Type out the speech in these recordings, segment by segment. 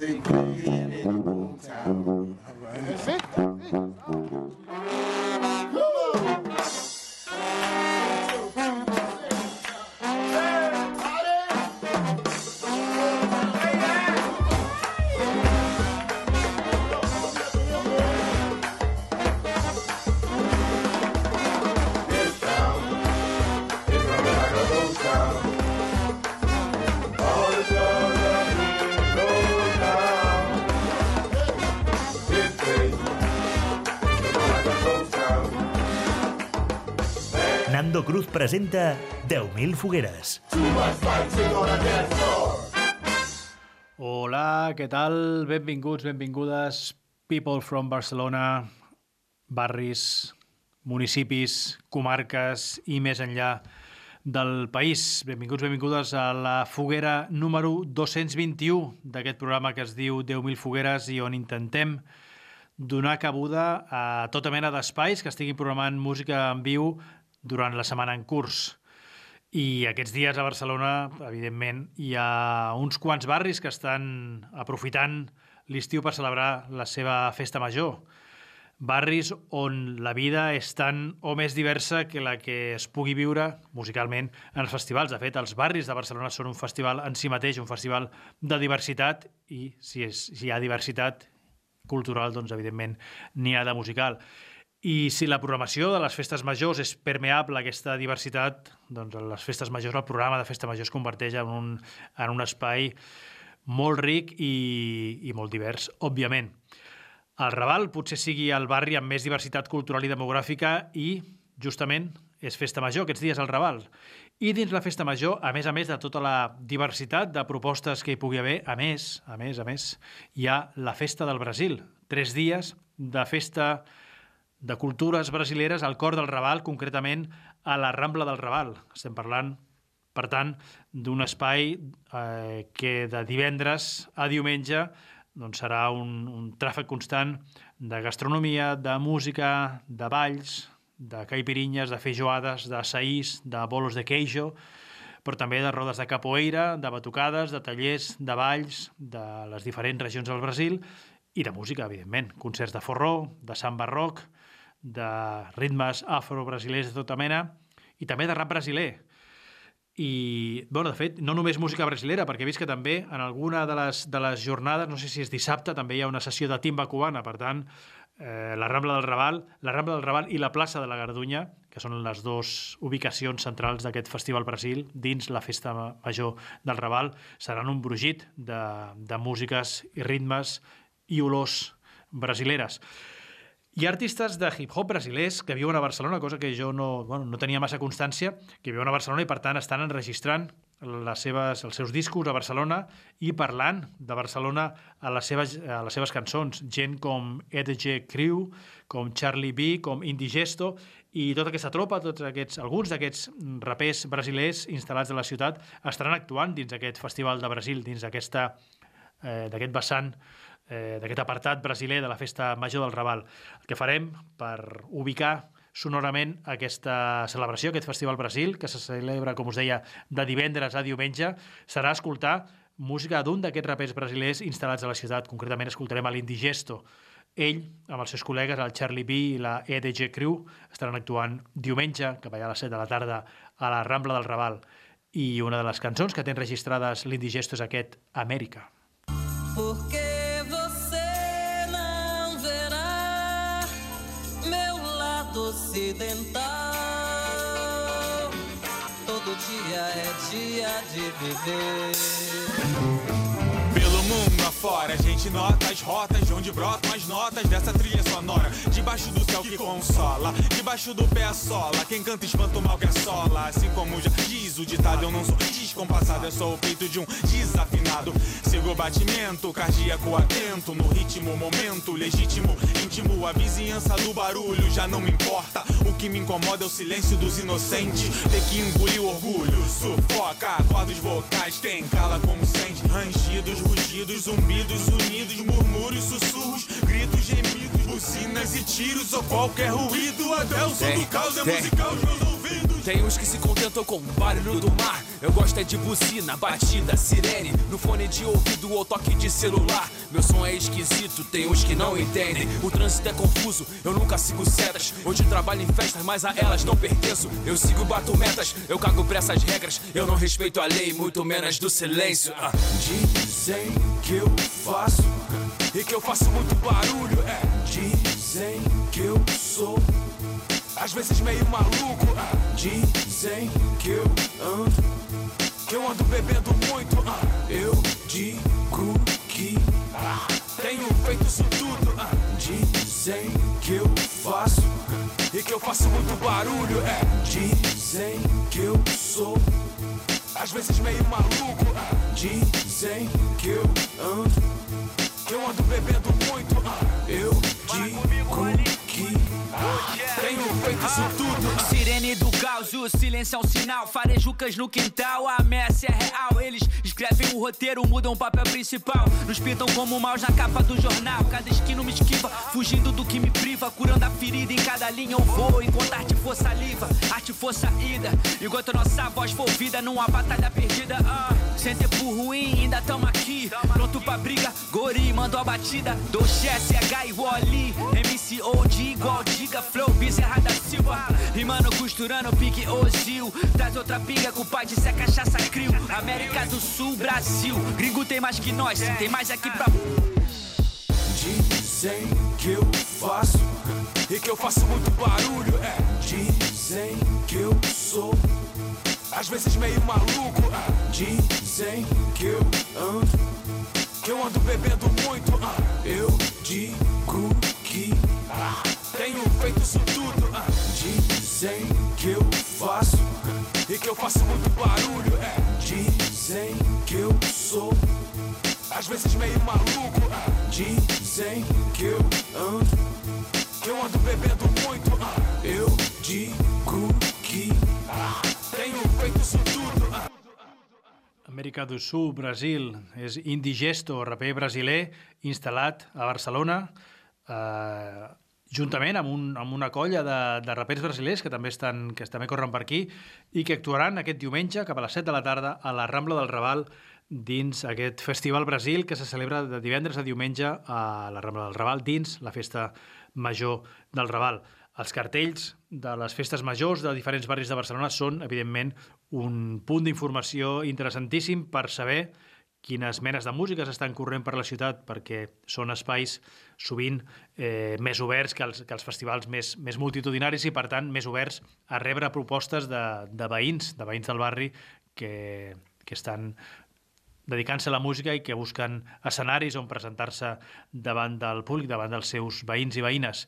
That's it. Presenta 10.000 fogueres. Hola, què tal? Benvinguts, benvingudes, people from Barcelona, barris, municipis, comarques i més enllà del país. Benvinguts, benvingudes a la foguera número 221 d'aquest programa que es diu 10.000 fogueres i on intentem donar cabuda a tota mena d'espais que estiguin programant música en viu durant la setmana en curs. I aquests dies a Barcelona, evidentment, hi ha uns quants barris que estan aprofitant l'estiu per celebrar la seva festa major. Barris on la vida és tan o més diversa que la que es pugui viure musicalment en els festivals. De fet, els barris de Barcelona són un festival en si mateix, un festival de diversitat, i si, és, si hi ha diversitat cultural, doncs, evidentment, n'hi ha de musical. I si la programació de les festes majors és permeable a aquesta diversitat, doncs les festes majors, el programa de festa major es converteix en un, en un espai molt ric i, i molt divers, òbviament. El Raval potser sigui el barri amb més diversitat cultural i demogràfica i, justament, és festa major aquests dies al Raval. I dins la festa major, a més a més de tota la diversitat de propostes que hi pugui haver, a més, a més, a més, hi ha la Festa del Brasil. Tres dies de festa major de cultures brasileres al cor del Raval, concretament a la Rambla del Raval. Estem parlant, per tant, d'un espai eh, que de divendres a diumenge doncs serà un, un tràfic constant de gastronomia, de música, de balls, de caipirinyes, de feijoades, de saís, de bolos de queijo, però també de rodes de capoeira, de batucades, de tallers, de balls de les diferents regions del Brasil i de música, evidentment. Concerts de forró, de samba rock, de ritmes afro-brasilers de tota mena i també de rap brasiler. I, bueno, de fet, no només música brasilera, perquè he vist que també en alguna de les, de les jornades, no sé si és dissabte, també hi ha una sessió de timba cubana, per tant, eh, la Rambla del Raval, la Rambla del Raval i la plaça de la Gardunya, que són les dues ubicacions centrals d'aquest Festival Brasil, dins la festa major del Raval, seran un brugit de, de músiques i ritmes i olors brasileres. Hi ha artistes de hip-hop brasilers que viuen a Barcelona, cosa que jo no, bueno, no tenia massa constància, que viuen a Barcelona i, per tant, estan enregistrant les seves, els seus discos a Barcelona i parlant de Barcelona a les seves, a les seves cançons. Gent com EDG Crew, com Charlie B, com Indigesto i tota aquesta tropa, tots aquests, alguns d'aquests rapers brasilers instal·lats a la ciutat estaran actuant dins aquest Festival de Brasil, dins d'aquesta eh, d'aquest vessant eh, d'aquest apartat brasiler de la festa major del Raval. El que farem per ubicar sonorament aquesta celebració, aquest Festival Brasil, que se celebra, com us deia, de divendres a diumenge, serà escoltar música d'un d'aquests rapers brasilers instal·lats a la ciutat. Concretament escoltarem a l'Indigesto. Ell, amb els seus col·legues, el Charlie B i la EDG Crew, estaran actuant diumenge, cap allà a les 7 de la tarda, a la Rambla del Raval. I una de les cançons que tenen registrades l'Indigesto és aquest Amèrica. Porque ocidental. Todo dia é dia de viver afora. A gente nota as rotas de onde brotam as notas dessa trilha sonora. Debaixo do céu que consola, debaixo do pé a sola. Quem canta espanta o mal que assola. Assim como já diz o ditado, eu não sou descompassado, eu sou o peito de um desafinado. Sigo o batimento, cardíaco atento, no ritmo, momento legítimo, íntimo. A vizinhança do barulho já não me importa. O que me incomoda é o silêncio dos inocentes. Ter que engolir o orgulho, sufoca. Cordas vocais, quem cala como sente. Rangidos, rugidos rugidos, zumbidos, unidos, murmúrios, sussurros, gritos, gemidos, buzinas e tiros ou qualquer ruído. Até o som do caos é musical os meus. Tem uns que se contentam com o barulho do mar. Eu gosto é de buzina, batida, sirene. No fone de ouvido ou toque de celular. Meu som é esquisito, tem uns que não entendem. O trânsito é confuso, eu nunca sigo setas. Hoje trabalho em festas, mas a elas não pertenço. Eu sigo, bato metas, eu cago pra essas regras. Eu não respeito a lei, muito menos do silêncio. Ah. Dizem que eu faço e que eu faço muito barulho. É, dizem que eu sou às vezes meio maluco. Ah. Dizem que eu ando, que eu ando bebendo muito. Ah. Eu digo que ah, tenho feito isso tudo. Dizem que eu faço e que eu faço muito barulho. É, dizem que eu sou às vezes meio maluco. Dizem silêncio é um sinal. Farejucas no quintal, a ameaça é real. Eles escrevem o roteiro, mudam o papel principal. Nos pintam como maus na capa do jornal. Cada esquina me esquiva, fugindo do que me priva. Curando a ferida em cada linha eu vou. Enquanto arte for saliva, arte for saída. Enquanto nossa voz for vida numa batalha perdida. Ah, sem tempo ruim, ainda tamo aqui. Pronto pra briga, Gori mandou a batida. Do Chess, H e Wally. MC Old igual diga, flow, Bezerra da Silva. Rimando, costurando, pique Ozil. Traz outra pinga com o pai de ser cachaça crio. América do Sul, Brasil. Gringo tem mais que nós, tem mais aqui pra. Dizem que eu faço e que eu faço muito barulho. É, dizem que eu sou às vezes meio maluco. É, dizem que eu ando, que eu ando bebendo muito. É, eu digo que tenho feito isso tudo. Ah. Dizem faço e que eu faço muito barulho. É. Dizem que eu sou às vezes meio maluco. Ah. Dizem que eu ando, que eu ando bebendo muito. Ah. Eu digo que tenho feito isso tudo. Amèrica do Sul, Brasil, és Indigesto, raper brasiler, instal·lat a Barcelona, eh, juntament amb, un, amb una colla de, de rapers brasilers que també, estan, que també corren per aquí i que actuaran aquest diumenge cap a les 7 de la tarda a la Rambla del Raval dins aquest Festival Brasil que se celebra de divendres a diumenge a la Rambla del Raval dins la festa major del Raval. Els cartells de les festes majors de diferents barris de Barcelona són, evidentment, un punt d'informació interessantíssim per saber quines menes de músiques estan corrent per la ciutat perquè són espais sovint eh, més oberts que els, que els festivals més, més multitudinaris i, per tant, més oberts a rebre propostes de, de veïns, de veïns del barri que, que estan dedicant-se a la música i que busquen escenaris on presentar-se davant del públic, davant dels seus veïns i veïnes.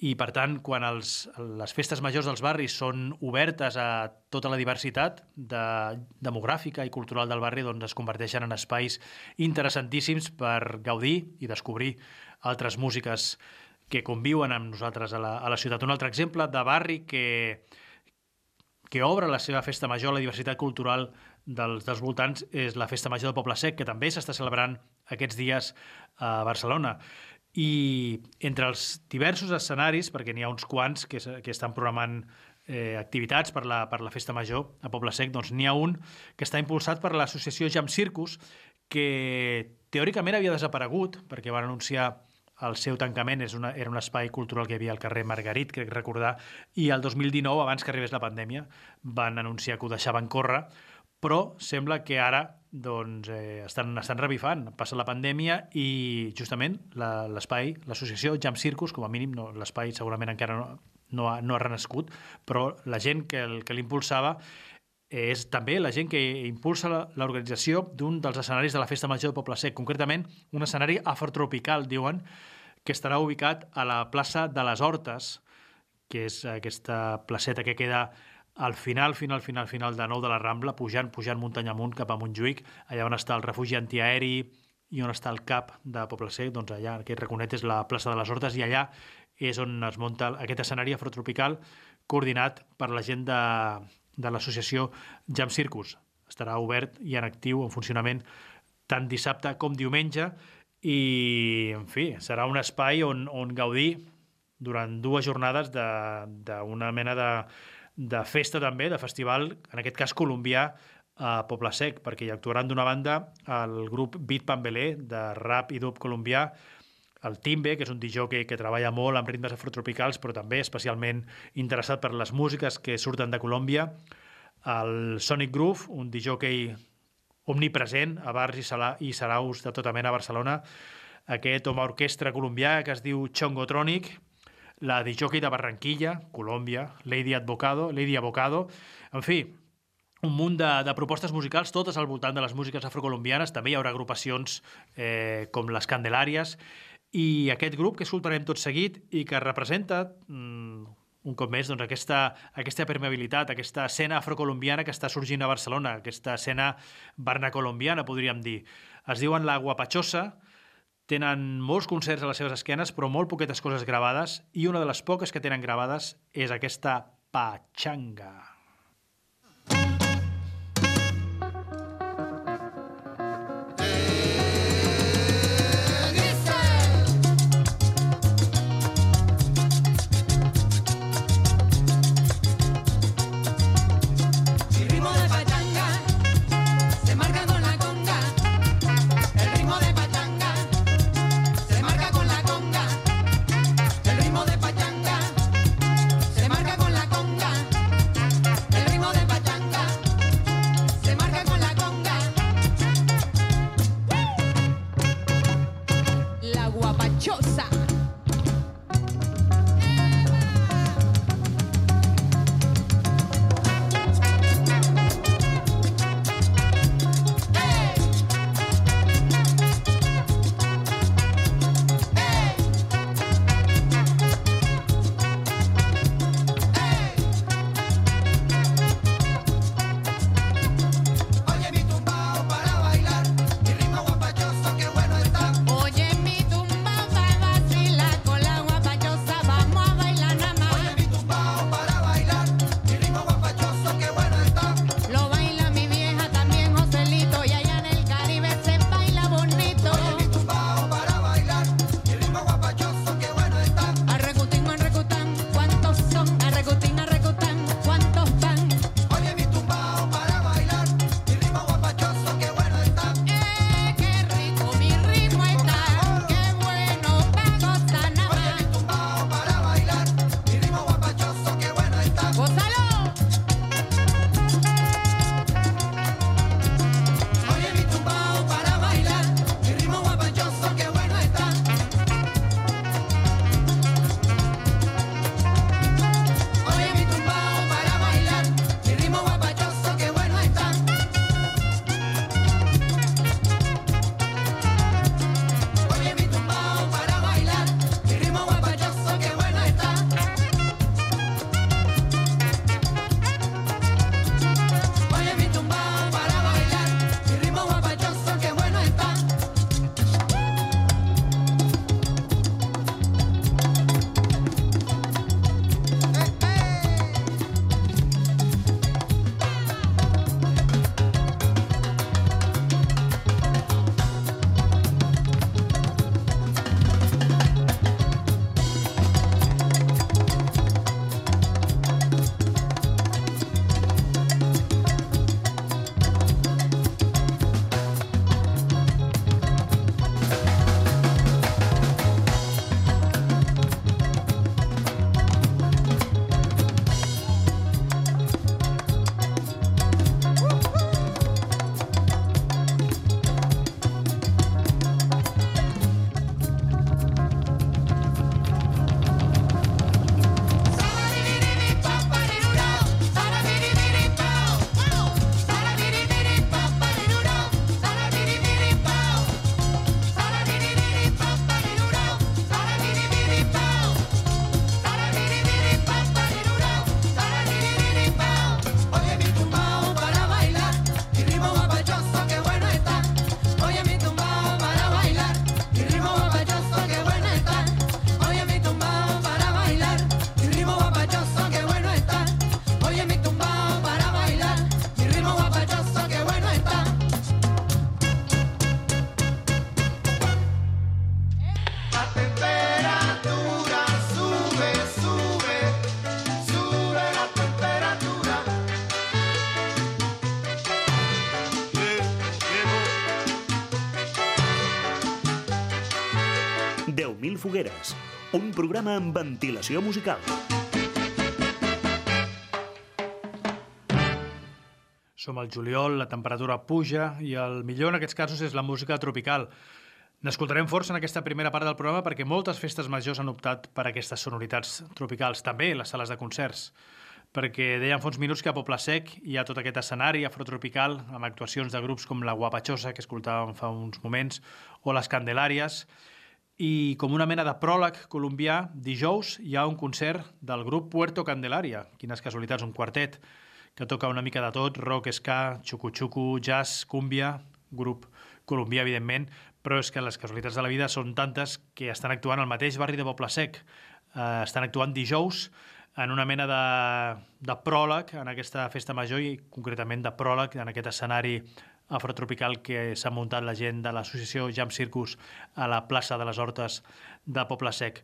I, per tant, quan els, les festes majors dels barris són obertes a tota la diversitat de, demogràfica i cultural del barri, doncs es converteixen en espais interessantíssims per gaudir i descobrir altres músiques que conviuen amb nosaltres a la, a la ciutat. Un altre exemple de barri que, que obre la seva festa major a la diversitat cultural dels, dels voltants és la Festa Major del Poble Sec, que també s'està celebrant aquests dies a Barcelona. I entre els diversos escenaris, perquè n'hi ha uns quants que, que estan programant eh, activitats per la, per la Festa Major a Poble Sec, doncs n'hi ha un que està impulsat per l'associació Jam Circus, que teòricament havia desaparegut, perquè van anunciar el seu tancament. És una, era un espai cultural que hi havia al carrer Margarit, crec recordar, i el 2019, abans que arribés la pandèmia, van anunciar que ho deixaven córrer, però sembla que ara doncs, eh, estan, estan revifant. Passa la pandèmia i justament l'espai, la, l'associació Jam Circus, com a mínim, no, l'espai segurament encara no, no, ha, no ha renascut, però la gent que, el, que l'impulsava és també la gent que impulsa l'organització d'un dels escenaris de la Festa Major de Poble Sec, concretament un escenari afrotropical, diuen, que estarà ubicat a la plaça de les Hortes, que és aquesta placeta que queda al final, final, final, final de nou de la Rambla, pujant, pujant muntanya amunt cap a Montjuïc, allà on està el refugi antiaeri i on està el CAP de Poble Sec, doncs allà, aquest raconet és la plaça de les Hortes i allà és on es munta aquest escenari afrotropical coordinat per la gent de, de l'associació Jam Circus. Estarà obert i en actiu, en funcionament, tant dissabte com diumenge i, en fi, serà un espai on, on gaudir durant dues jornades d'una mena de, de festa també, de festival, en aquest cas colombià, a Poble Sec, perquè hi actuaran d'una banda el grup Beat Pambelé, de rap i dub colombià, el Timbe, que és un DJ que treballa molt amb ritmes afrotropicals, però també especialment interessat per les músiques que surten de Colòmbia, el Sonic Groove, un DJ omnipresent a bars i, sala, i saraus de tota mena a Barcelona, aquest home orquestra colombià que es diu Chongotronic, la DJ de Barranquilla, Colòmbia, Lady Advocado, Lady Avocado, en fi, un munt de, de propostes musicals, totes al voltant de les músiques afrocolombianes. També hi haurà agrupacions eh, com les Candelàries i aquest grup que escoltarem tot seguit i que representa mm, un cop més doncs, aquesta, aquesta permeabilitat, aquesta escena afrocolombiana que està sorgint a Barcelona, aquesta escena barnacolombiana, podríem dir. Es diuen La Guapachosa, tenen molts concerts a les seves esquenes, però molt poquetes coses gravades, i una de les poques que tenen gravades és aquesta Pachanga. 10.000 fogueres, un programa amb ventilació musical. Som al juliol, la temperatura puja i el millor en aquests casos és la música tropical. N'escoltarem força en aquesta primera part del programa perquè moltes festes majors han optat per aquestes sonoritats tropicals, també les sales de concerts perquè dèiem fa uns minuts que a Poble Sec hi ha tot aquest escenari afrotropical amb actuacions de grups com la Guapachosa, que escoltàvem fa uns moments, o les Candelàries, i com una mena de pròleg colombià, dijous hi ha un concert del grup Puerto Candelaria, quines casualitats, un quartet, que toca una mica de tot, rock, ska, xucu-xucu, jazz, cúmbia, grup colombià, evidentment, però és que les casualitats de la vida són tantes que estan actuant al mateix barri de Poble Sec. Eh, estan actuant dijous en una mena de, de pròleg en aquesta festa major i concretament de pròleg en aquest escenari afrotropical que s'ha muntat la gent de l'associació Jam Circus a la plaça de les Hortes de Poble Sec.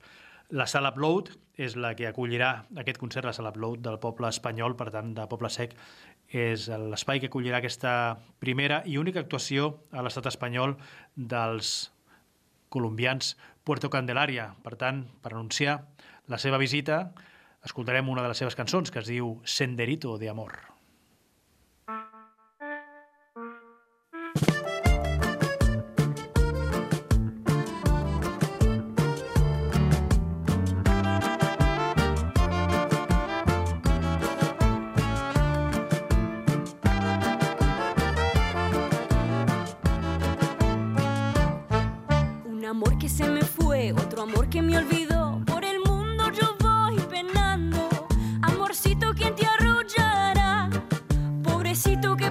La sala Upload és la que acollirà aquest concert, la sala Upload del poble espanyol, per tant, de Poble Sec, és l'espai que acollirà aquesta primera i única actuació a l'estat espanyol dels colombians Puerto Candelaria. Per tant, per anunciar la seva visita, escoltarem una de les seves cançons que es diu Senderito de Amor. amor que se me fue, otro amor que me olvidó. Por el mundo yo voy penando, amorcito quien te arrullará, pobrecito que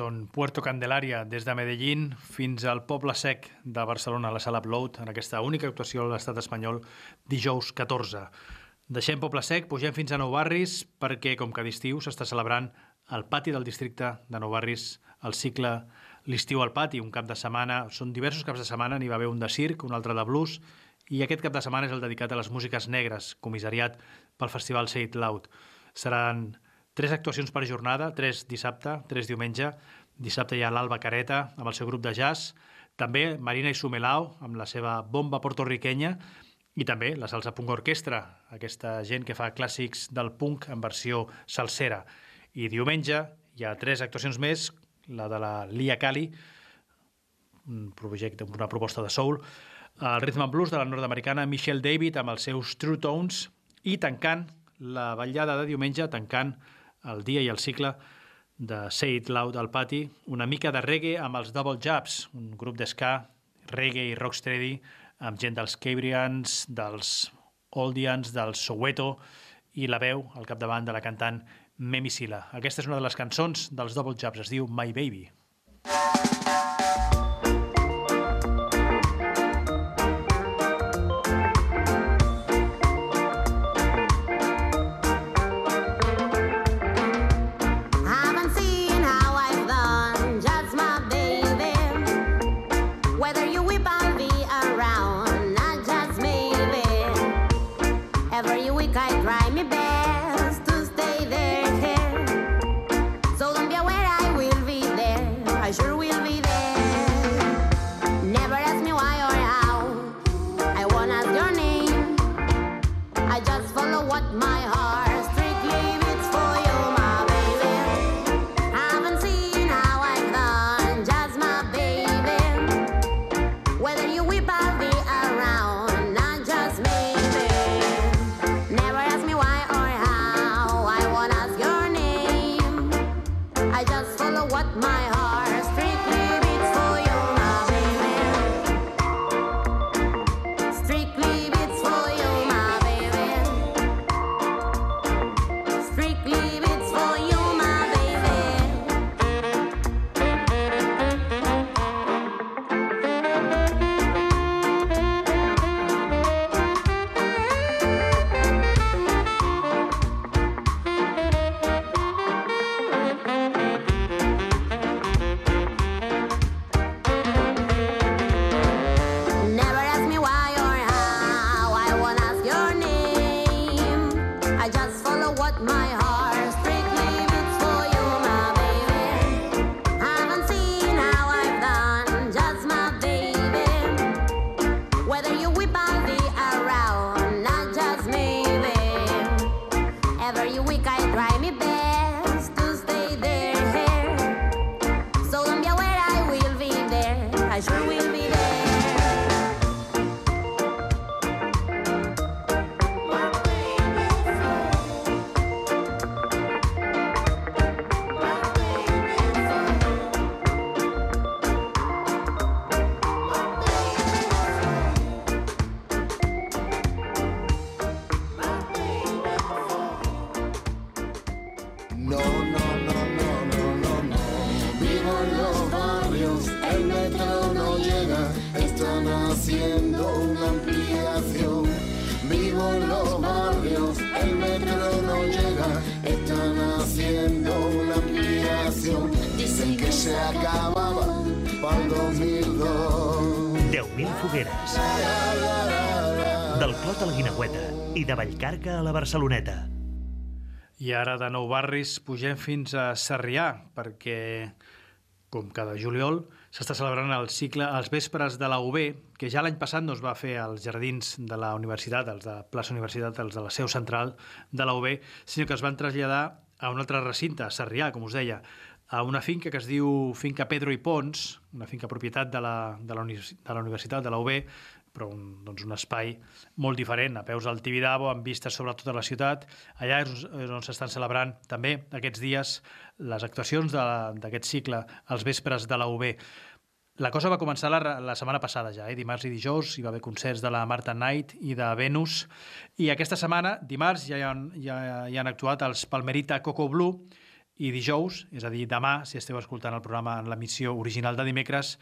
són Puerto Candelaria, des de Medellín fins al Poble Sec de Barcelona, a la sala Upload, en aquesta única actuació a l'estat espanyol, dijous 14. Deixem Poble Sec, pugem fins a Nou Barris, perquè, com que d'estiu, s'està celebrant al pati del districte de Nou Barris el cicle L'estiu al pati, un cap de setmana, són diversos caps de setmana, n'hi va haver un de circ, un altre de blues, i aquest cap de setmana és el dedicat a les músiques negres, comissariat pel Festival Say It Loud. Seran tres actuacions per jornada, tres dissabte, tres diumenge. Dissabte hi ha l'Alba Careta amb el seu grup de jazz, també Marina i Sumelao amb la seva bomba portorriquenya i també la salsa punk orquestra, aquesta gent que fa clàssics del punk en versió salsera. I diumenge hi ha tres actuacions més, la de la Lia Cali, un projecte, una proposta de soul, el rhythm and blues de la nord-americana Michelle David amb els seus True Tones i tancant la ballada de diumenge, tancant el dia i el cicle de Say It Loud al pati, una mica de reggae amb els Double Jabs, un grup d'esca, reggae i rocksteady, amb gent dels Cabrians, dels Oldians, dels Soweto, i la veu al capdavant de la cantant Memi Sila. Aquesta és una de les cançons dels Double Jabs, es diu My Baby. Barceloneta. I ara de Nou Barris pugem fins a Sarrià, perquè, com cada juliol, s'està celebrant el cicle als vespres de la UB, que ja l'any passat no es va fer als jardins de la universitat, els de plaça Universitat, els de la seu central de la UB, sinó que es van traslladar a un altre recinte, a Sarrià, com us deia, a una finca que es diu Finca Pedro i Pons, una finca propietat de la, de la, de la Universitat de la UB, però un, doncs un espai molt diferent, a peus del Tibidabo, amb vistes sobre tota la ciutat. Allà és on s'estan celebrant també aquests dies les actuacions d'aquest cicle als vespres de la UB. La cosa va començar la, la setmana passada ja, eh? dimarts i dijous, hi va haver concerts de la Marta Knight i de Venus, i aquesta setmana, dimarts, ja hi han, ja, hi han actuat els Palmerita Coco Blue, i dijous, és a dir, demà, si esteu escoltant el programa en l'emissió original de dimecres,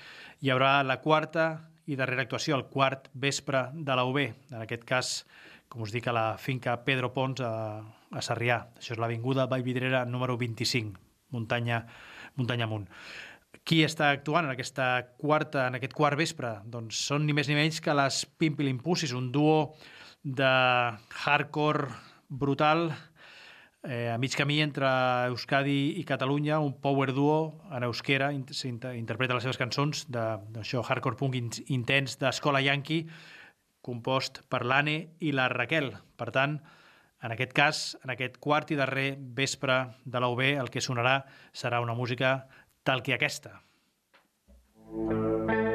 hi haurà la quarta i darrera actuació, el quart vespre de la UB, en aquest cas, com us dic, a la finca Pedro Pons a, a Sarrià. Això és l'Avinguda Vallvidrera número 25, muntanya, muntanya amunt. Qui està actuant en aquesta quarta, en aquest quart vespre? Doncs són ni més ni menys que les Pimpilimpussis, un duo de hardcore brutal, eh, a mig camí entre Euskadi i Catalunya, un power duo en euskera, interpreta les seves cançons d'això, hardcore punk in intens d'Escola Yankee, compost per l'Anne i la Raquel. Per tant, en aquest cas, en aquest quart i darrer vespre de la UB, el que sonarà serà una música tal que aquesta. Ez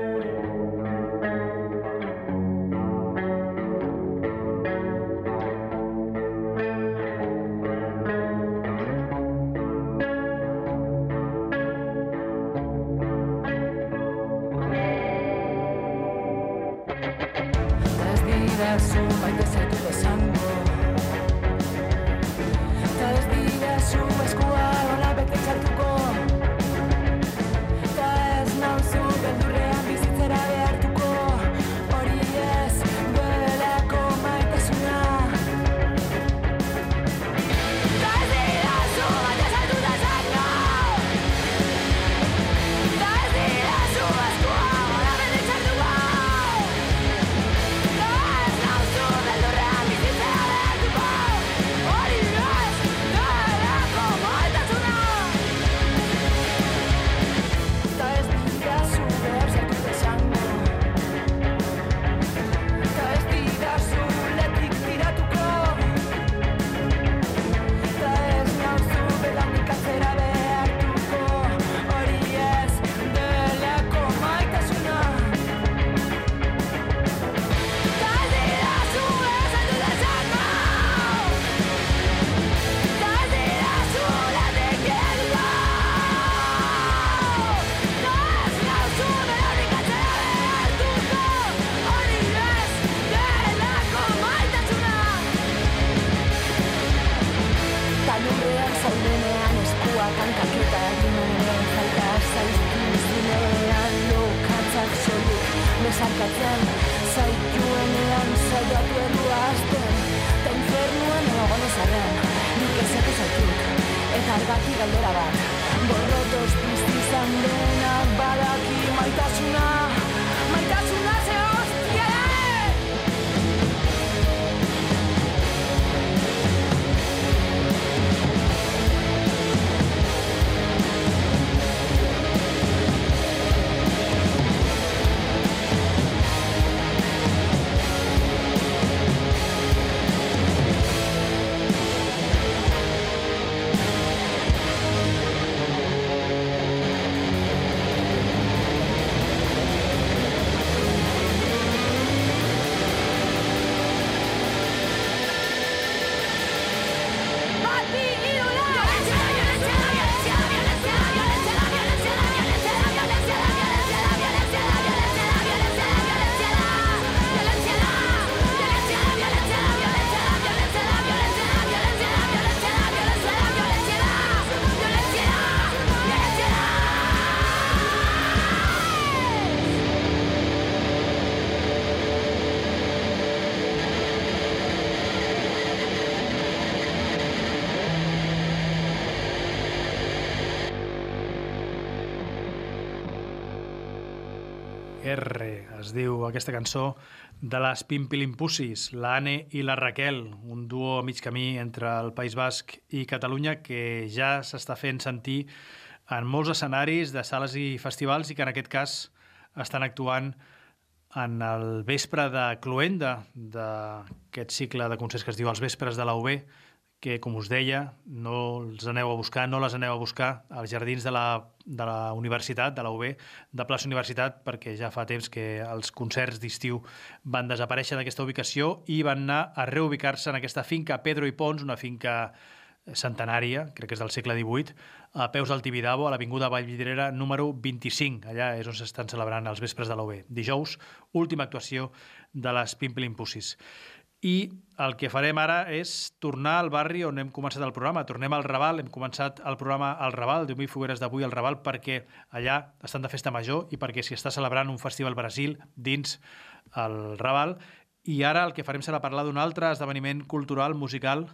R es diu aquesta cançó de les Pimpilimpussis, l'Anne i la Raquel, un duo a mig camí entre el País Basc i Catalunya que ja s'està fent sentir en molts escenaris de sales i festivals i que en aquest cas estan actuant en el vespre de Cluenda, d'aquest cicle de concerts que es diu Els Vespres de la UB, que, com us deia, no els aneu a buscar, no les aneu a buscar als jardins de la, de la universitat, de la UB, de plaça Universitat, perquè ja fa temps que els concerts d'estiu van desaparèixer d'aquesta ubicació i van anar a reubicar-se en aquesta finca Pedro i Pons, una finca centenària, crec que és del segle XVIII, a peus del Tibidabo, a l'Avinguda Vallvidrera número 25. Allà és on s'estan celebrant els vespres de l'OB. Dijous, última actuació de les Pimpilimpussis. I el que farem ara és tornar al barri on hem començat el programa. Tornem al Raval, hem començat el programa al Raval, Déu i Fogueres d'avui al Raval, perquè allà estan de festa major i perquè s'hi està celebrant un festival Brasil dins el Raval. I ara el que farem serà parlar d'un altre esdeveniment cultural, musical,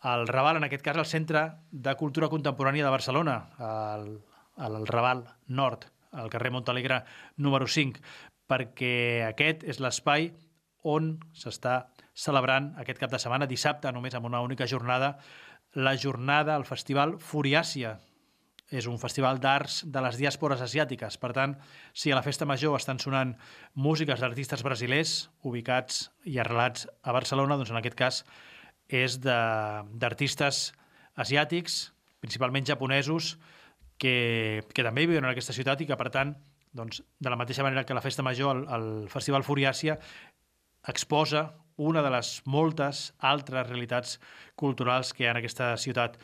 al Raval, en aquest cas al Centre de Cultura Contemporània de Barcelona, al, al Raval Nord, al carrer Montalegre número 5, perquè aquest és l'espai on s'està celebrant aquest cap de setmana, dissabte, només amb una única jornada, la jornada, el festival Furiàcia. És un festival d'arts de les diàspores asiàtiques. Per tant, si a la festa major estan sonant músiques d'artistes brasilers ubicats i arrelats a Barcelona, doncs en aquest cas és d'artistes asiàtics, principalment japonesos, que, que també viuen en aquesta ciutat i que, per tant, doncs, de la mateixa manera que la festa major, el, el Festival Furiàcia exposa una de les moltes altres realitats culturals que hi ha en aquesta ciutat.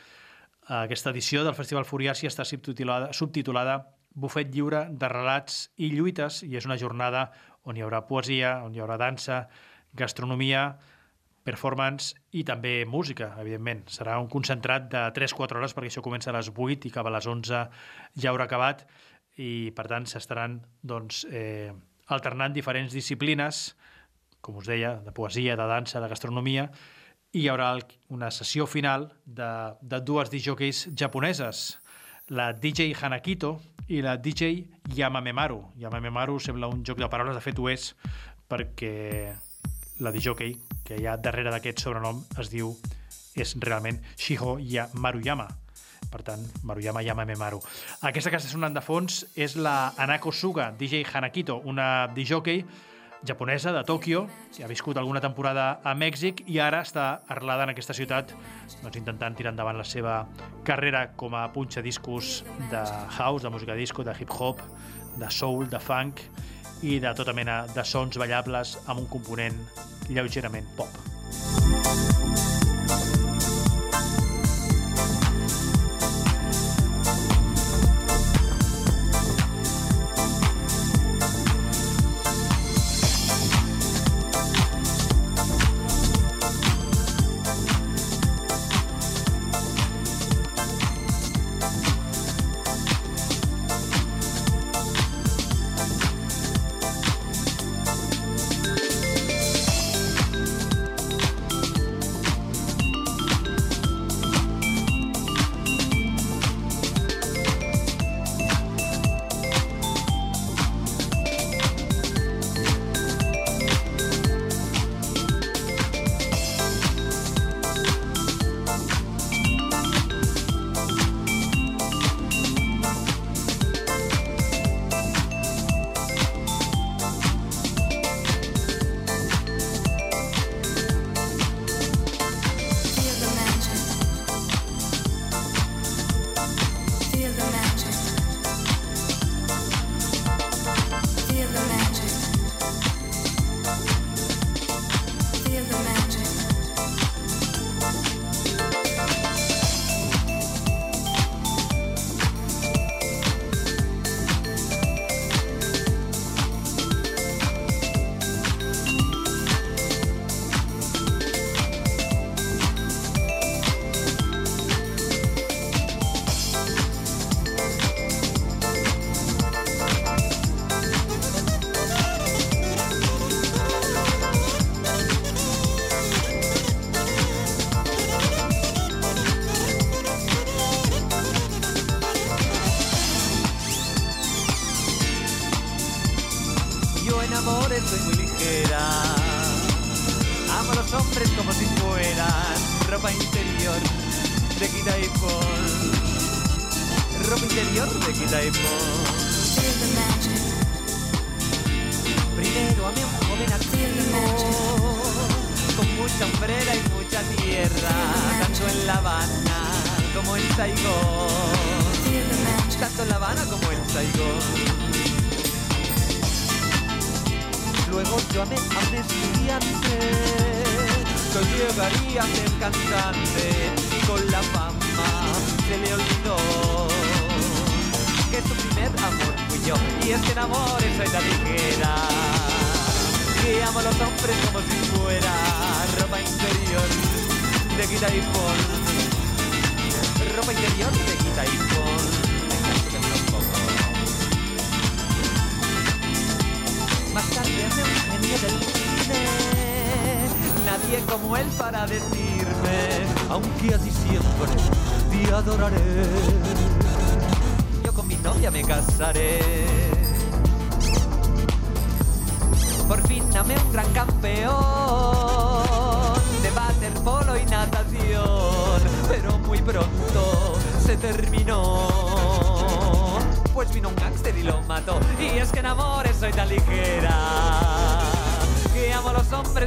Aquesta edició del Festival Furiàcia està subtitulada, subtitulada Bufet lliure de relats i lluites i és una jornada on hi haurà poesia, on hi haurà dansa, gastronomia, performance i també música, evidentment. Serà un concentrat de 3-4 hores perquè això comença a les 8 i acaba a les 11 ja haurà acabat i per tant s'estaran doncs, eh, alternant diferents disciplines com us deia, de poesia, de dansa, de gastronomia, i hi haurà una sessió final de, de dues DJs japoneses, la DJ Hanakito i la DJ Yamamemaru. Yamamemaru sembla un joc de paraules, de fet ho és, perquè la DJ que hi ha darrere d'aquest sobrenom es diu, és realment Shiho ya Maruyama. Per tant, Maruyama Yamamemaru. Aquesta que està sonant de fons és la Anako Suga, DJ Hanakito, una DJ japonesa de Tòquio, ha viscut alguna temporada a Mèxic i ara està arrelada en aquesta ciutat doncs, intentant tirar endavant la seva carrera com a punxadiscos de house, de música disco, de hip-hop, de soul, de funk i de tota mena de sons ballables amb un component lleugerament pop.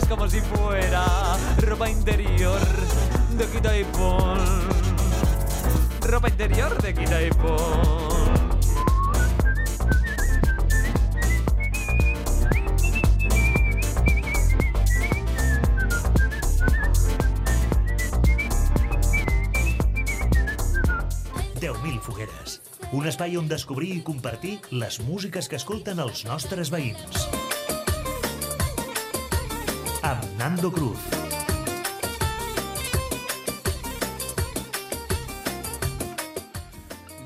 Como si fuera ropa interior de quita y pon. Ropa interior de quita y pon. Un espai on descobrir i compartir les músiques que escolten els nostres veïns. Amb Nando Cruz.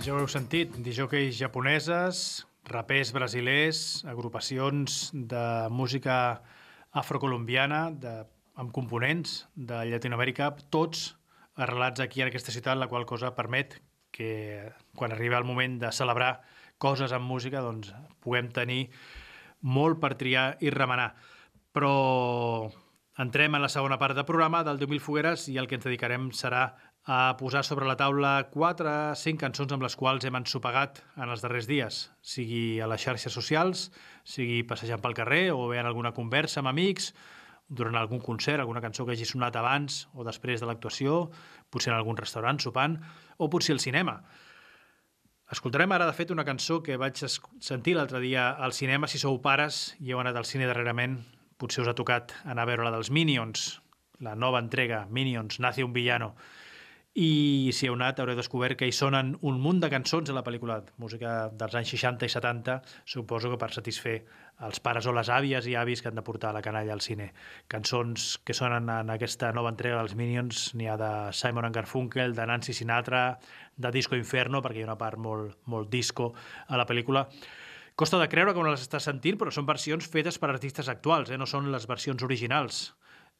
Ja ho heu sentit, disjòqueis japoneses, rapers brasilers, agrupacions de música afrocolombiana, de, amb components de Llatinoamèrica, tots arrelats aquí en aquesta ciutat, la qual cosa permet que quan arriba el moment de celebrar coses amb música, doncs puguem tenir molt per triar i remenar. Però entrem en la segona part del programa del 10.000 fogueres i el que ens dedicarem serà a posar sobre la taula 4 5 cançons amb les quals hem ensopegat en els darrers dies, sigui a les xarxes socials, sigui passejant pel carrer o bé en alguna conversa amb amics, durant algun concert, alguna cançó que hagi sonat abans o després de l'actuació, potser en algun restaurant sopant, o potser al cinema. Escoltarem ara, de fet, una cançó que vaig sentir l'altre dia al cinema. Si sou pares i heu anat al cine darrerament, potser us ha tocat anar a veure la dels Minions, la nova entrega, Minions, Nace un villano. I si heu anat haureu descobert que hi sonen un munt de cançons a la pel·lícula, música dels anys 60 i 70, suposo que per satisfer els pares o les àvies i avis que han de portar la canalla al cine. Cançons que sonen en aquesta nova entrega dels Minions, n'hi ha de Simon Garfunkel, de Nancy Sinatra, de Disco Inferno, perquè hi ha una part molt, molt disco a la pel·lícula. Costa de creure que no les estàs sentint, però són versions fetes per artistes actuals, eh? no són les versions originals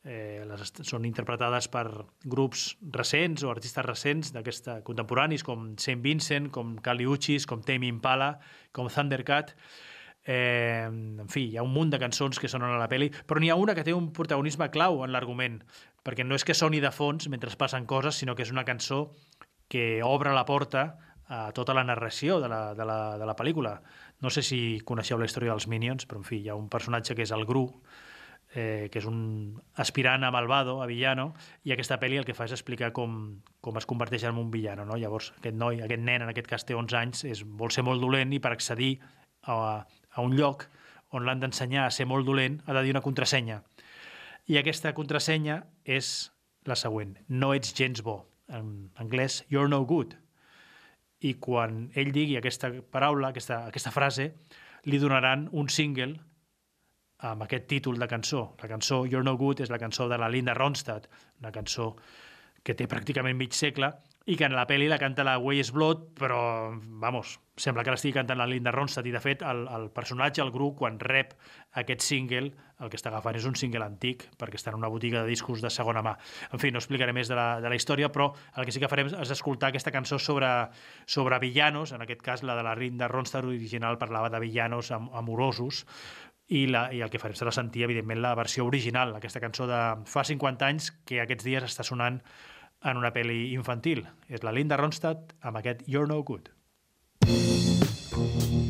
eh, les són interpretades per grups recents o artistes recents d'aquesta contemporanis com Saint Vincent, com Kali Uchis, com Tame Impala, com Thundercat. Eh, en fi, hi ha un munt de cançons que sonen a la peli, però n'hi ha una que té un protagonisme clau en l'argument, perquè no és que soni de fons mentre passen coses, sinó que és una cançó que obre la porta a tota la narració de la, de la, de la pel·lícula. No sé si coneixeu la història dels Minions, però en fi, hi ha un personatge que és el Gru, eh, que és un aspirant a malvado, a villano, i aquesta pel·li el que fa és explicar com, com es converteix en un villano. No? Llavors, aquest noi, aquest nen, en aquest cas té 11 anys, és, vol ser molt dolent i per accedir a, a un lloc on l'han d'ensenyar a ser molt dolent ha de dir una contrasenya. I aquesta contrasenya és la següent. No ets gens bo. En anglès, you're no good. I quan ell digui aquesta paraula, aquesta, aquesta frase, li donaran un single amb aquest títol de cançó. La cançó You're No Good és la cançó de la Linda Ronstadt, una cançó que té pràcticament mig segle i que en la pel·li la canta la Way Blood, però, vamos, sembla que l'estigui cantant la Linda Ronstadt i, de fet, el, el personatge, el grup, quan rep aquest single, el que està agafant és un single antic, perquè està en una botiga de discos de segona mà. En fi, no explicaré més de la, de la història, però el que sí que farem és escoltar aquesta cançó sobre, sobre villanos, en aquest cas la de la Linda Ronstadt original parlava de villanos am amorosos, i, la, i el que farem serà sentir, evidentment, la versió original, aquesta cançó de fa 50 anys que aquests dies està sonant en una pel·li infantil. És la Linda Ronstadt amb aquest You're No Good. Música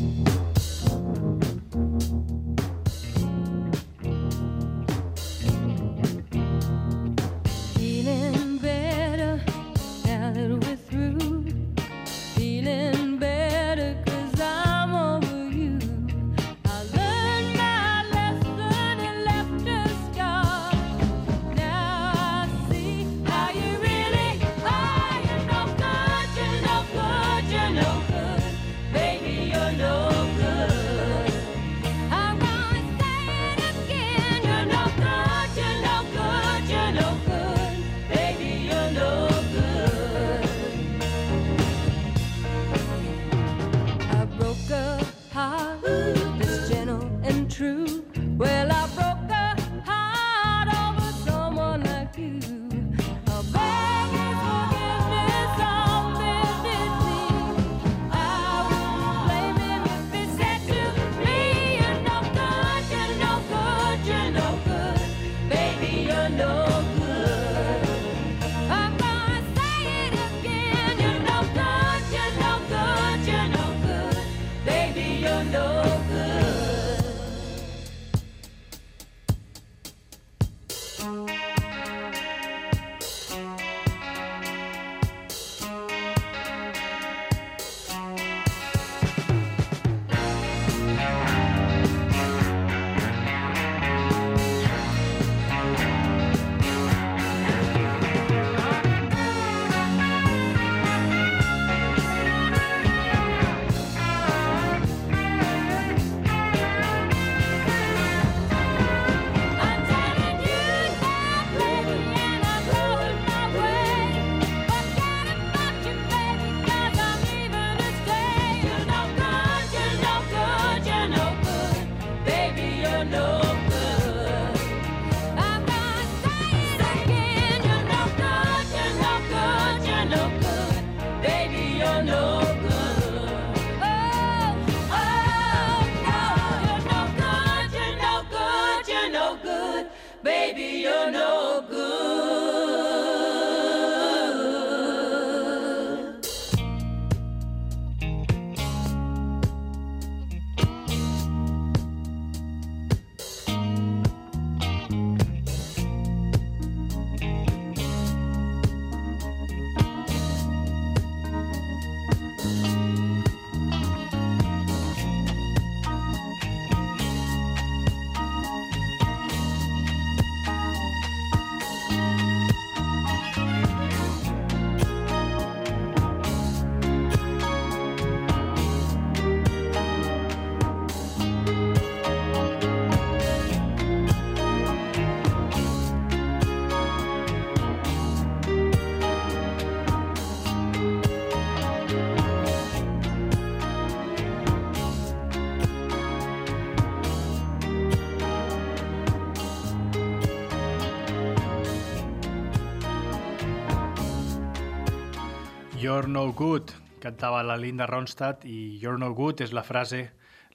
good, cantava la Linda Ronstadt i You're no good és la frase,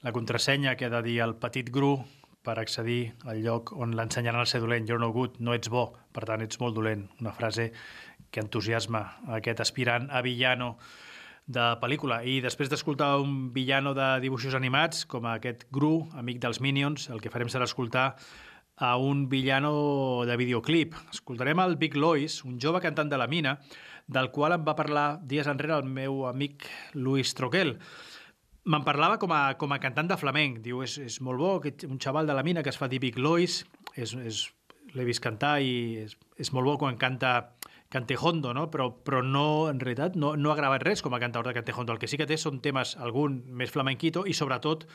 la contrasenya que ha de dir el petit Gru per accedir al lloc on l'ensenyaran a ser dolent. You're no good, no ets bo, per tant ets molt dolent. Una frase que entusiasma aquest aspirant a villano de pel·lícula. I després d'escoltar un villano de dibuixos animats, com aquest Gru, amic dels Minions, el que farem serà escoltar a un villano de videoclip. Escoltarem el Big Lois, un jove cantant de la mina, del qual em va parlar dies enrere el meu amic Luis Troquel. Me'n parlava com a, com a cantant de flamenc. Diu, és, és molt bo, aquest, un xaval de la mina que es fa dir Big Lois, és, és, l'he vist cantar i és, és molt bo quan canta Cantejondo, no? però, però no, en realitat no, no ha gravat res com a cantaor de Cantejondo. El que sí que té són temes, algun més flamenquito i sobretot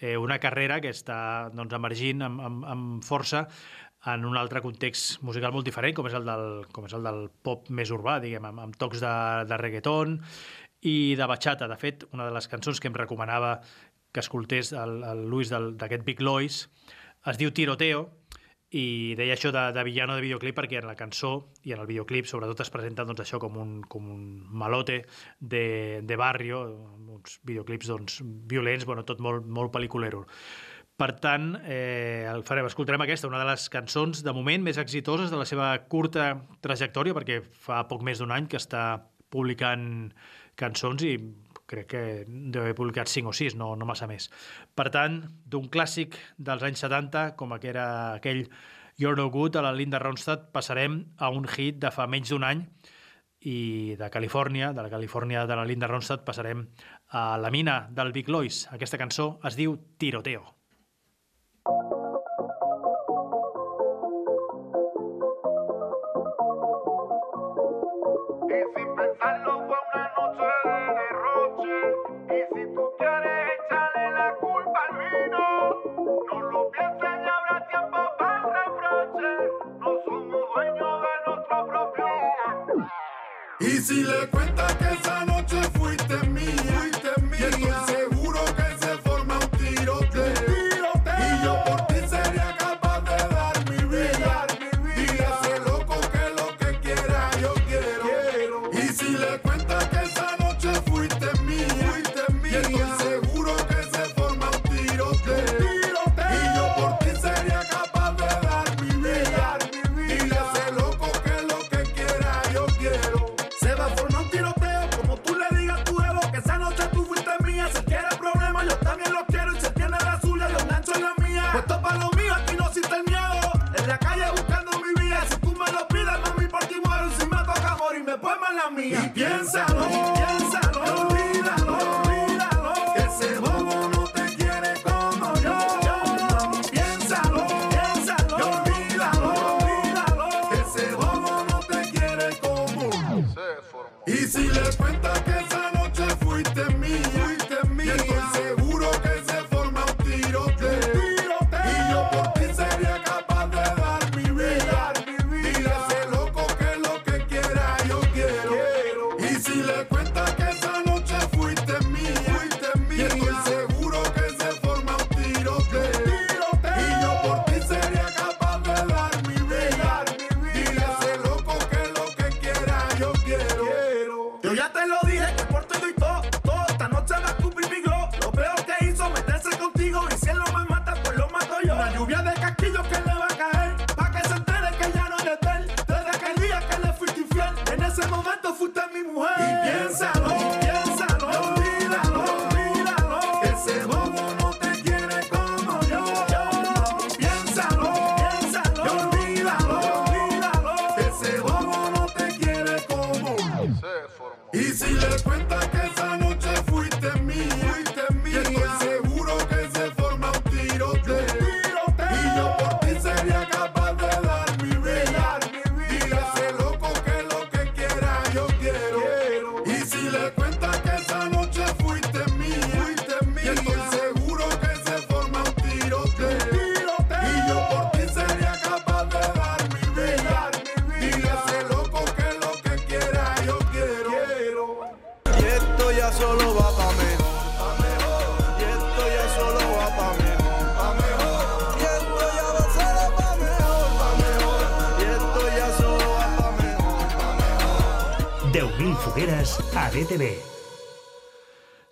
eh, una carrera que està doncs, emergint amb, amb, amb força en un altre context musical molt diferent, com és el del, com és el del pop més urbà, diguem, amb, amb tocs de, de reggaeton i de bachata. De fet, una de les cançons que em recomanava que escoltés el, el Luis d'aquest Big Lois es diu Tiroteo, i deia això de, de villano de videoclip perquè en la cançó i en el videoclip sobretot es presenta doncs, això com un, com un malote de, de barrio, uns videoclips doncs, violents, bueno, tot molt, molt pel·liculero. Per tant, eh, el farem, escoltarem aquesta, una de les cançons de moment més exitoses de la seva curta trajectòria, perquè fa poc més d'un any que està publicant cançons i crec que deu haver publicat 5 o 6, no, no massa més. Per tant, d'un clàssic dels anys 70, com que era aquell You're No Good, a la Linda Ronstadt, passarem a un hit de fa menys d'un any i de Califòrnia, de la Califòrnia de la Linda Ronstadt, passarem a la mina del Big Lois. Aquesta cançó es diu Tiroteo. Y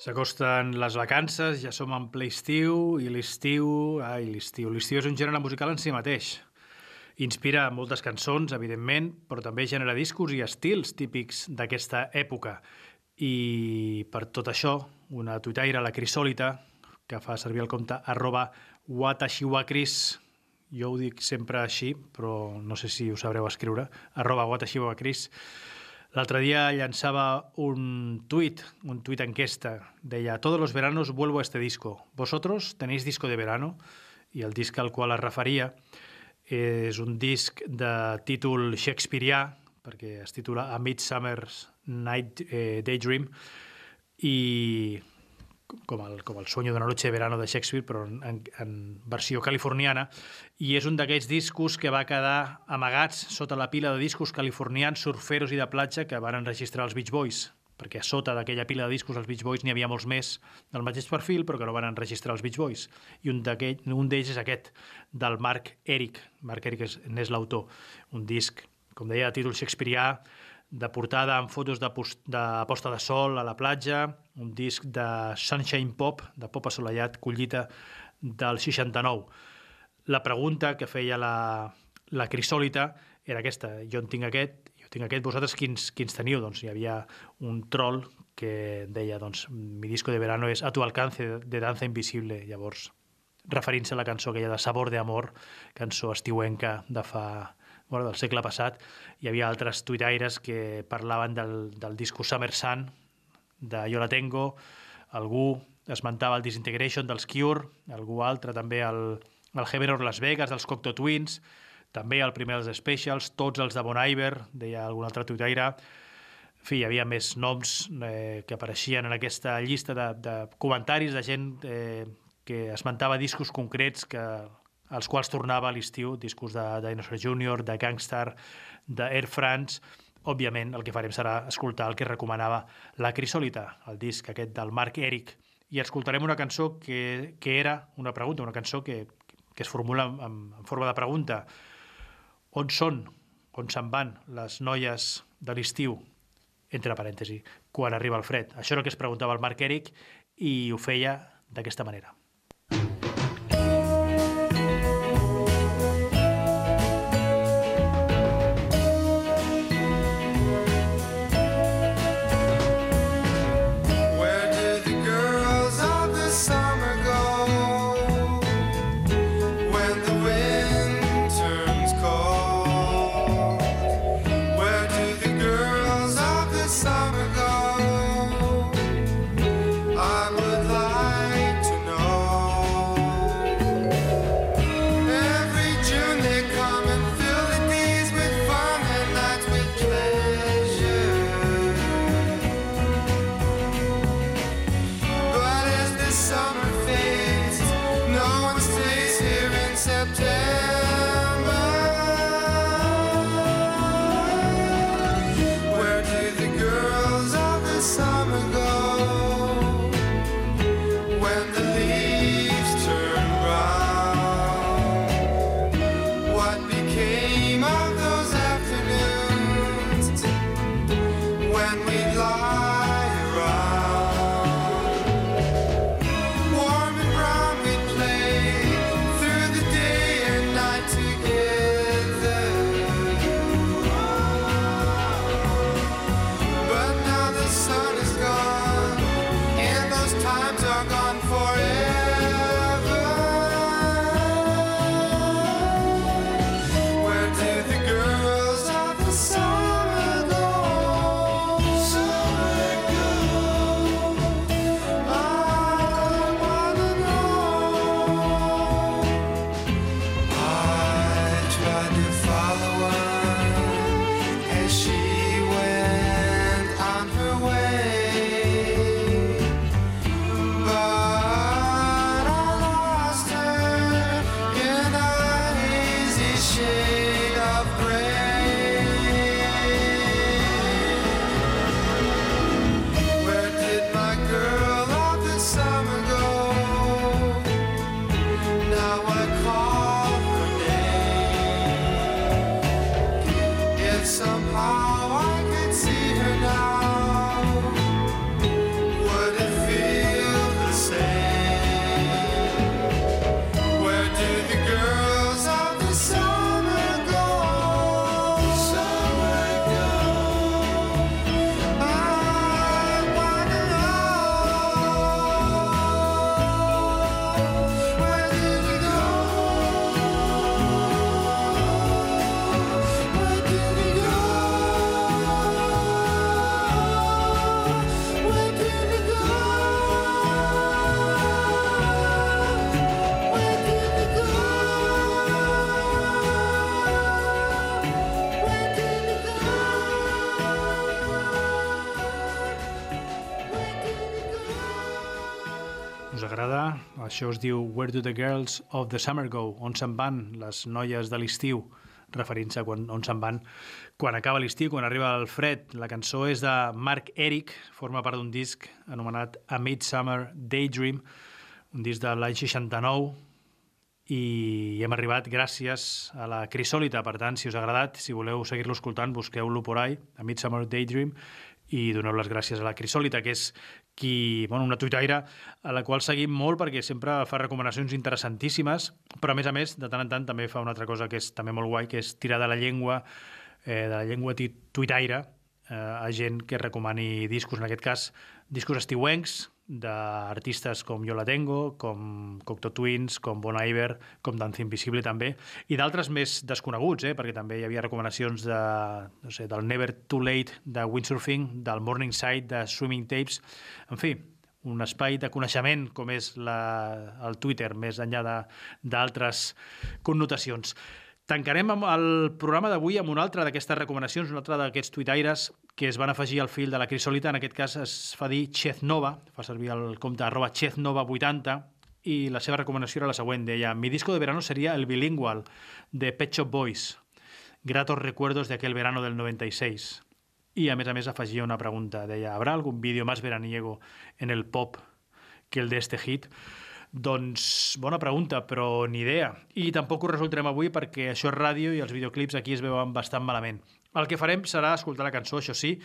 S'acosten les vacances, ja som en ple estiu, i l'estiu... Ai, l'estiu. L'estiu és un gènere musical en si mateix. Inspira moltes cançons, evidentment, però també genera discos i estils típics d'aquesta època. I per tot això, una tuitaire, la Crisòlita, que fa servir el compte arroba watashiwakris, jo ho dic sempre així, però no sé si ho sabreu escriure, arroba watashiwakris, L'altre dia llançava un tuit, un tuit enquesta. Deia, todos los veranos vuelvo a este disco. ¿Vosotros tenéis disco de verano? I el disc al qual es referia és un disc de títol shakespearià, perquè es titula A Midsummer's Night eh, Daydream, i com el, com el sueño d'una noche de verano de Shakespeare, però en, en, versió californiana, i és un d'aquests discos que va quedar amagats sota la pila de discos californians, surferos i de platja que van enregistrar els Beach Boys, perquè a sota d'aquella pila de discos els Beach Boys n'hi havia molts més del mateix perfil, però que no van enregistrar els Beach Boys. I un d'ells és aquest, del Marc Eric. Marc Eric és- n'és l'autor. Un disc, com deia, de títol shakespearià, de portada amb fotos de, pos- de posta de sol a la platja, un disc de Sunshine Pop, de pop assolellat, collita del 69. La pregunta que feia la, la Crisòlita era aquesta. Jo en tinc aquest, jo tinc aquest, vosaltres quins, quins teniu? Doncs hi havia un troll que deia, doncs, mi disco de verano és A tu alcance, de Danza Invisible. Llavors, referint-se a la cançó aquella de Sabor de Amor, cançó estiuenca de fa bueno, del segle passat, hi havia altres tuitaires que parlaven del, del disco Summer Sun, de Jo la tengo, algú esmentava el Disintegration dels Cure, algú altre també el, el Heaven Las Vegas dels Cocteau Twins, també el primer dels Specials, tots els de Bon Iver, deia algun altre tuitaire, en fi, hi havia més noms eh, que apareixien en aquesta llista de, de comentaris de gent eh, que esmentava discos concrets que, als quals tornava a l'estiu, discos de Dinosaur Jr., de Gangstar, d'Air France... Òbviament, el que farem serà escoltar el que recomanava la Crisòlita, el disc aquest del Marc Eric, i escoltarem una cançó que, que era una pregunta, una cançó que, que es formula en, en forma de pregunta. On són, on se'n van les noies de l'estiu, entre parèntesi, quan arriba el fred? Això és el que es preguntava el Marc Eric i ho feia d'aquesta manera. Això es diu Where do the girls of the summer go? On se'n van les noies de l'estiu? referint-se quan, on se'n van quan acaba l'estiu, quan arriba el fred. La cançó és de Mark Eric, forma part d'un disc anomenat A Midsummer Daydream, un disc de l'any 69, i hem arribat gràcies a la Crisòlita. Per tant, si us ha agradat, si voleu seguir-lo escoltant, busqueu-lo por ahí, a Midsummer Daydream, i doneu les gràcies a la Crisòlita, que és qui, bueno, una tuitaire a la qual seguim molt perquè sempre fa recomanacions interessantíssimes, però a més a més, de tant en tant també fa una altra cosa que és també molt guai, que és tirar de la llengua, eh, de la llengua tuitaire eh, a gent que recomani discos, en aquest cas discos estiuencs, d'artistes com Jo la Tengo, com Cocteau Twins, com Bon Iver, com Danza Invisible també, i d'altres més desconeguts, eh? perquè també hi havia recomanacions de, no sé, del Never Too Late de Windsurfing, del Morningside de Swimming Tapes, en fi, un espai de coneixement com és la, el Twitter, més enllà d'altres connotacions. Tancarem el programa d'avui amb una altra d'aquestes recomanacions, una altra d'aquests tuitaires que es van afegir al fil de la Crisolita. En aquest cas es fa dir Cheznova, fa servir el compte arroba Cheznova80, i la seva recomanació era la següent. Deia, mi disco de verano sería el bilingual de Pet Shop Boys. Gratos recuerdos de aquel verano del 96. I, a més a més, afegia una pregunta. Deia, ¿habrá algún vídeo más veraniego en el pop que el de este hit? Doncs bona pregunta, però ni idea. I tampoc ho resoltarem avui perquè això és ràdio i els videoclips aquí es veuen bastant malament. El que farem serà escoltar la cançó, això sí,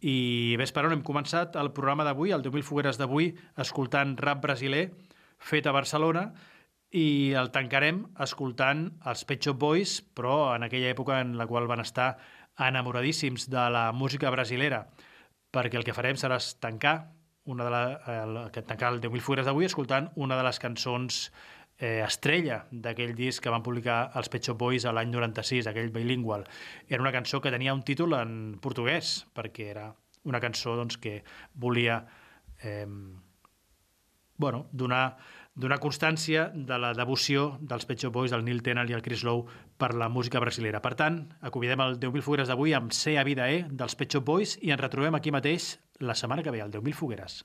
i ves per on hem començat el programa d'avui, el 10.000 fogueres d'avui, escoltant rap brasiler fet a Barcelona i el tancarem escoltant els Pet Shop Boys, però en aquella època en la qual van estar enamoradíssims de la música brasilera, perquè el que farem serà tancar una de la, el, que tancar el 10.000 fogueres d'avui escoltant una de les cançons eh, estrella d'aquell disc que van publicar els Pet Shop Boys a l'any 96, aquell bilingual. Era una cançó que tenia un títol en portuguès, perquè era una cançó doncs, que volia eh, bueno, donar, donar constància de la devoció dels Pet Shop Boys, del Neil Tennant i el Chris Lowe per la música brasilera. Per tant, acomiadem el 10.000 fogueres d'avui amb Ser a Vida E dels Pet Shop Boys i ens retrobem aquí mateix la setmana que ve, al 10.000 fogueres.